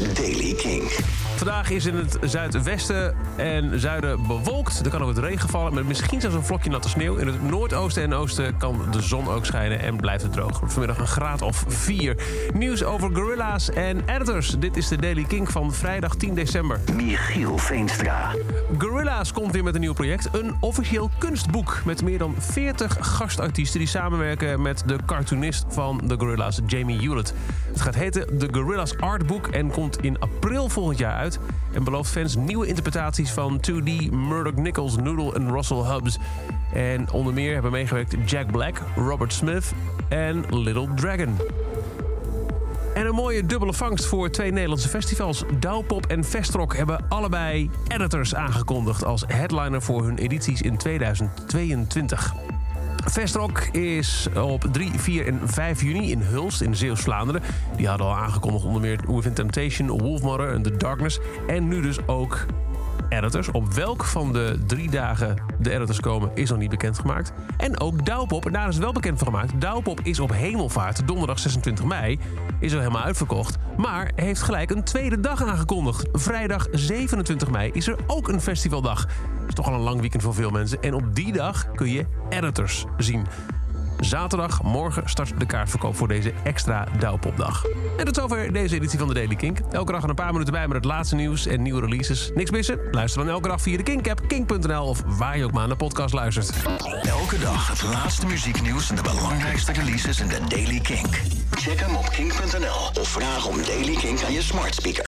is Daily King. Vandaag is in het zuidwesten en zuiden bewolkt. Er kan ook wat regen vallen, met misschien zelfs een vlokje natte sneeuw. In het noordoosten en oosten kan de zon ook schijnen en blijft het droog. Vanmiddag een graad of 4. Nieuws over gorilla's en editors. Dit is de Daily King van vrijdag 10 december. Michiel Veenstra. Gorilla's komt weer met een nieuw project. Een officieel kunstboek met meer dan 40 gastartiesten... die samenwerken met de cartoonist van de Gorilla's, Jamie Hewlett. Het gaat heten The Gorilla's Artbook en komt in april volgend jaar uit... en belooft fans nieuwe interpretaties van 2D, Murdoch Nichols, Noodle en Russell Hubbs. En onder meer hebben meegewerkt Jack Black, Robert Smith en Little Dragon. En een mooie dubbele vangst voor twee Nederlandse festivals. Douwpop en Vestrock hebben allebei editors aangekondigd als headliner voor hun edities in 2022. Vestrock is op 3, 4 en 5 juni in Hulst in Zeeuws-Vlaanderen. Die hadden al aangekondigd onder meer Within Temptation, Wolfmother en The Darkness. En nu dus ook editors. Op welk van de drie dagen de editors komen is nog niet bekendgemaakt. En ook Douwpop, en daar is het wel bekend van gemaakt. Douwpop is op hemelvaart, donderdag 26 mei, is al helemaal uitverkocht. Maar heeft gelijk een tweede dag aangekondigd. Vrijdag 27 mei is er ook een festivaldag. Is toch al een lang weekend voor veel mensen. En op die dag kun je editors zien. Zaterdag, morgen start de kaartverkoop voor deze extra Douwpopdag. En tot zover deze editie van de Daily Kink. Elke dag een paar minuten bij met het laatste nieuws en nieuwe releases. Niks missen? Luister dan elke dag via de Kink-app, kink.nl of waar je ook maar de podcast luistert. Elke dag het laatste muzieknieuws en de belangrijkste releases in de Daily Kink. Check hem op kink.nl of vraag om Daily Kink aan je smart speaker.